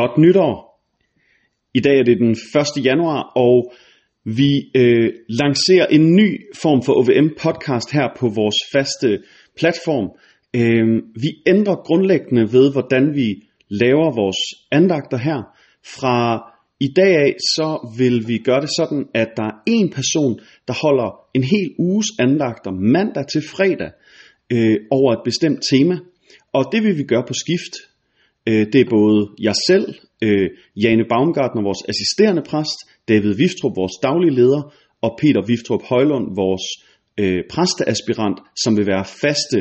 Godt nytår. I dag er det den 1. januar, og vi øh, lancerer en ny form for OVM podcast her på vores faste platform. Øh, vi ændrer grundlæggende ved, hvordan vi laver vores andagter her. Fra i dag af, så vil vi gøre det sådan, at der er en person, der holder en hel uges andagter mandag til fredag øh, over et bestemt tema. Og det vil vi gøre på skift. Øh, det er både jeg selv, øh, Jane Baumgartner, vores assisterende præst, David Viftrup, vores daglige leder, og Peter Viftrup Højlund, vores øh, præsteaspirant, som vil være faste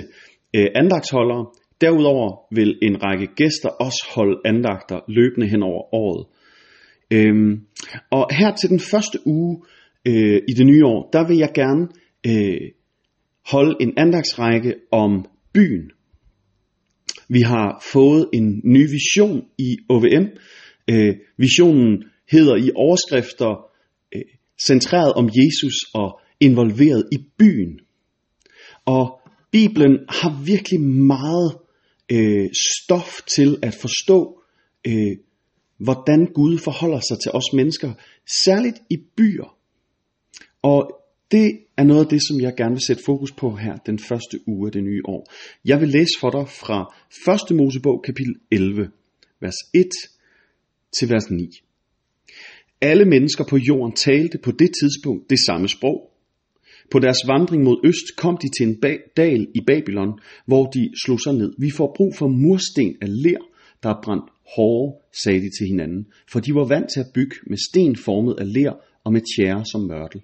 øh, andagtsholdere. Derudover vil en række gæster også holde andagter løbende hen over året. Øhm, og her til den første uge øh, i det nye år, der vil jeg gerne øh, holde en andagsrække om byen. Vi har fået en ny vision i OVM. Øh, visionen hedder i overskrifter øh, centreret om Jesus og involveret i byen. Og Bibelen har virkelig meget øh, stof til at forstå, øh, hvordan Gud forholder sig til os mennesker, særligt i byer. Og det er noget af det, som jeg gerne vil sætte fokus på her den første uge af det nye år. Jeg vil læse for dig fra 1. Mosebog kapitel 11, vers 1 til vers 9. Alle mennesker på jorden talte på det tidspunkt det samme sprog. På deres vandring mod øst kom de til en dal i Babylon, hvor de slog sig ned. Vi får brug for mursten af ler, der er brændt hårde, sagde de til hinanden, for de var vant til at bygge med sten formet af ler og med tjære som mørtel.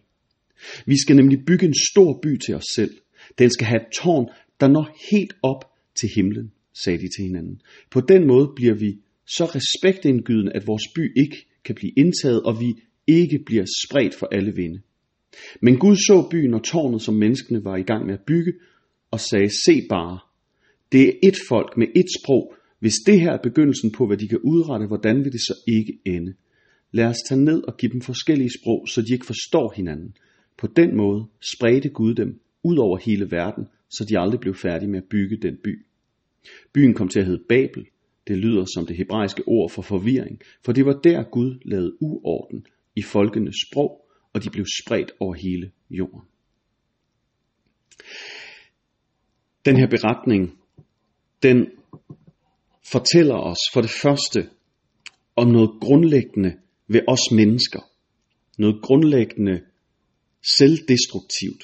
Vi skal nemlig bygge en stor by til os selv. Den skal have et tårn, der når helt op til himlen, sagde de til hinanden. På den måde bliver vi så respektindgydende, at vores by ikke kan blive indtaget, og vi ikke bliver spredt for alle vinde. Men Gud så byen og tårnet, som menneskene var i gang med at bygge, og sagde, se bare, det er et folk med et sprog. Hvis det her er begyndelsen på, hvad de kan udrette, hvordan vil det så ikke ende? Lad os tage ned og give dem forskellige sprog, så de ikke forstår hinanden. På den måde spredte Gud dem ud over hele verden, så de aldrig blev færdige med at bygge den by. Byen kom til at hedde Babel. Det lyder som det hebraiske ord for forvirring, for det var der Gud lavede uorden i folkenes sprog, og de blev spredt over hele jorden. Den her beretning, den fortæller os for det første om noget grundlæggende ved os mennesker. Noget grundlæggende selvdestruktivt.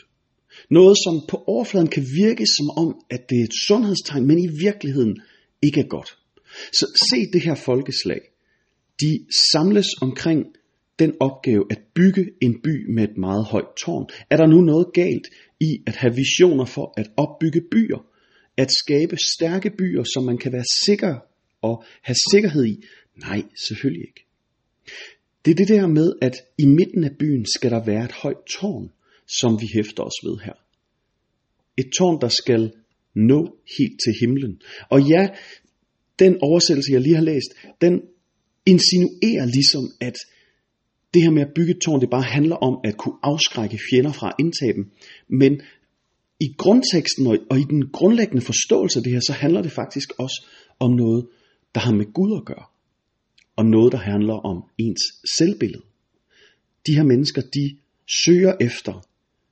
Noget, som på overfladen kan virke som om, at det er et sundhedstegn, men i virkeligheden ikke er godt. Så se det her folkeslag. De samles omkring den opgave at bygge en by med et meget højt tårn. Er der nu noget galt i at have visioner for at opbygge byer? At skabe stærke byer, som man kan være sikker og have sikkerhed i? Nej, selvfølgelig ikke. Det er det der med, at i midten af byen skal der være et højt tårn, som vi hæfter os ved her. Et tårn, der skal nå helt til himlen. Og ja, den oversættelse, jeg lige har læst, den insinuerer ligesom, at det her med at bygge et tårn, det bare handler om at kunne afskrække fjender fra at indtage dem. Men i grundteksten og i den grundlæggende forståelse af det her, så handler det faktisk også om noget, der har med Gud at gøre og noget, der handler om ens selvbillede. De her mennesker, de søger efter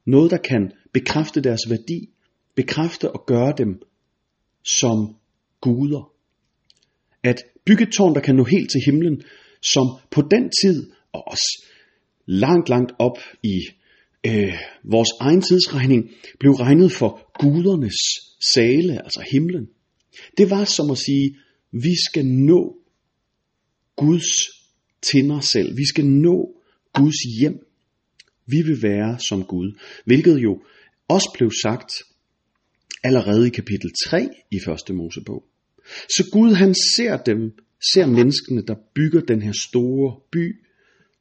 noget, der kan bekræfte deres værdi, bekræfte og gøre dem som guder. At bygge et tårn, der kan nå helt til himlen, som på den tid, og også langt, langt op i øh, vores egen tidsregning, blev regnet for gudernes sale, altså himlen. Det var som at sige, vi skal nå Guds tinder selv. Vi skal nå Guds hjem. Vi vil være som Gud. Hvilket jo også blev sagt allerede i kapitel 3 i første Mosebog. Så Gud han ser dem, ser menneskene, der bygger den her store by,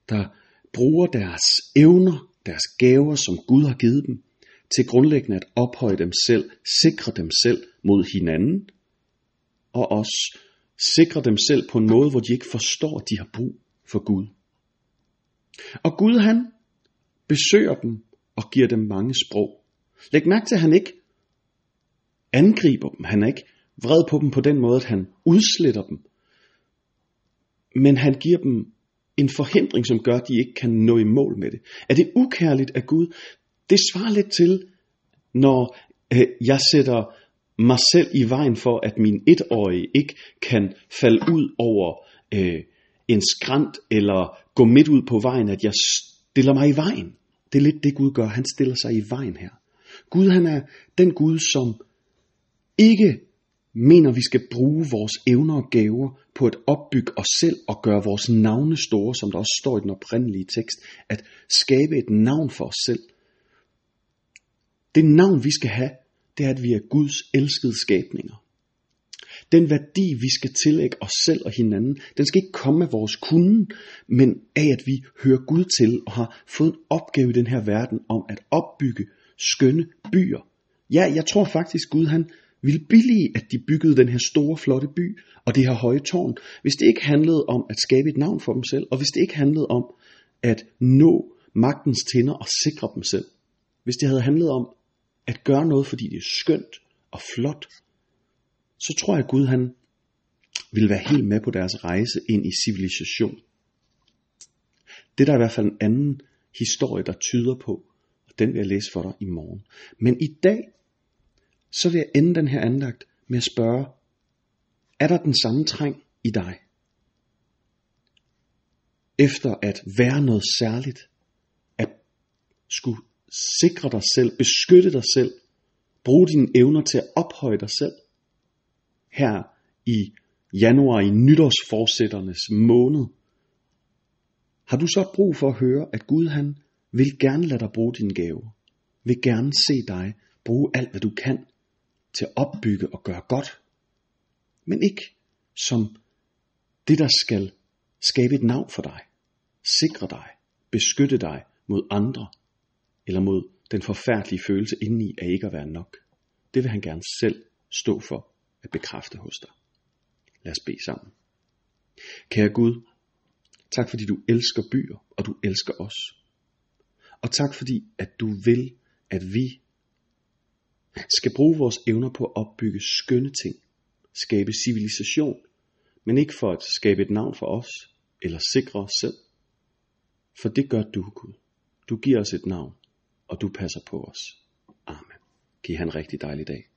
der bruger deres evner, deres gaver, som Gud har givet dem, til grundlæggende at ophøje dem selv, sikre dem selv mod hinanden, og også sikre dem selv på en måde, hvor de ikke forstår, at de har brug for Gud. Og Gud han besøger dem og giver dem mange sprog. Læg mærke til, at han ikke angriber dem. Han er ikke vred på dem på den måde, at han udsletter dem. men han giver dem en forhindring, som gør, at de ikke kan nå i mål med det. Er det ukærligt af Gud? Det svarer lidt til, når øh, jeg sætter mig selv i vejen for, at min etårige ikke kan falde ud over øh, en skrant eller gå midt ud på vejen, at jeg stiller mig i vejen. Det er lidt det Gud gør. Han stiller sig i vejen her. Gud han er den Gud, som ikke mener, vi skal bruge vores evner og gaver på at opbygge os selv og gøre vores navne store, som der også står i den oprindelige tekst, at skabe et navn for os selv. Det navn, vi skal have, det er, at vi er Guds elskede skabninger. Den værdi, vi skal tillægge os selv og hinanden, den skal ikke komme af vores kunden, men af, at vi hører Gud til og har fået en opgave i den her verden om at opbygge skønne byer. Ja, jeg tror faktisk, Gud han ville billige, at de byggede den her store, flotte by og det her høje tårn, hvis det ikke handlede om at skabe et navn for dem selv, og hvis det ikke handlede om at nå magtens tænder og sikre dem selv. Hvis det havde handlet om at gøre noget, fordi det er skønt og flot, så tror jeg, at Gud han vil være helt med på deres rejse ind i civilisation. Det der er i hvert fald en anden historie, der tyder på, og den vil jeg læse for dig i morgen. Men i dag, så vil jeg ende den her andagt med at spørge, er der den samme træng i dig? Efter at være noget særligt, at skulle sikre dig selv, beskytte dig selv, bruge dine evner til at ophøje dig selv, her i januar i nytårsforsætternes måned, har du så brug for at høre, at Gud han vil gerne lade dig bruge din gave, vil gerne se dig bruge alt, hvad du kan til at opbygge og gøre godt, men ikke som det, der skal skabe et navn for dig, sikre dig, beskytte dig mod andre, eller mod den forfærdelige følelse indeni af ikke at være nok. Det vil han gerne selv stå for at bekræfte hos dig. Lad os bede sammen. Kære Gud, tak fordi du elsker byer, og du elsker os. Og tak fordi, at du vil, at vi skal bruge vores evner på at opbygge skønne ting, skabe civilisation, men ikke for at skabe et navn for os, eller sikre os selv. For det gør du, Gud. Du giver os et navn, og du passer på os. Amen. Giv han en rigtig dejlig dag.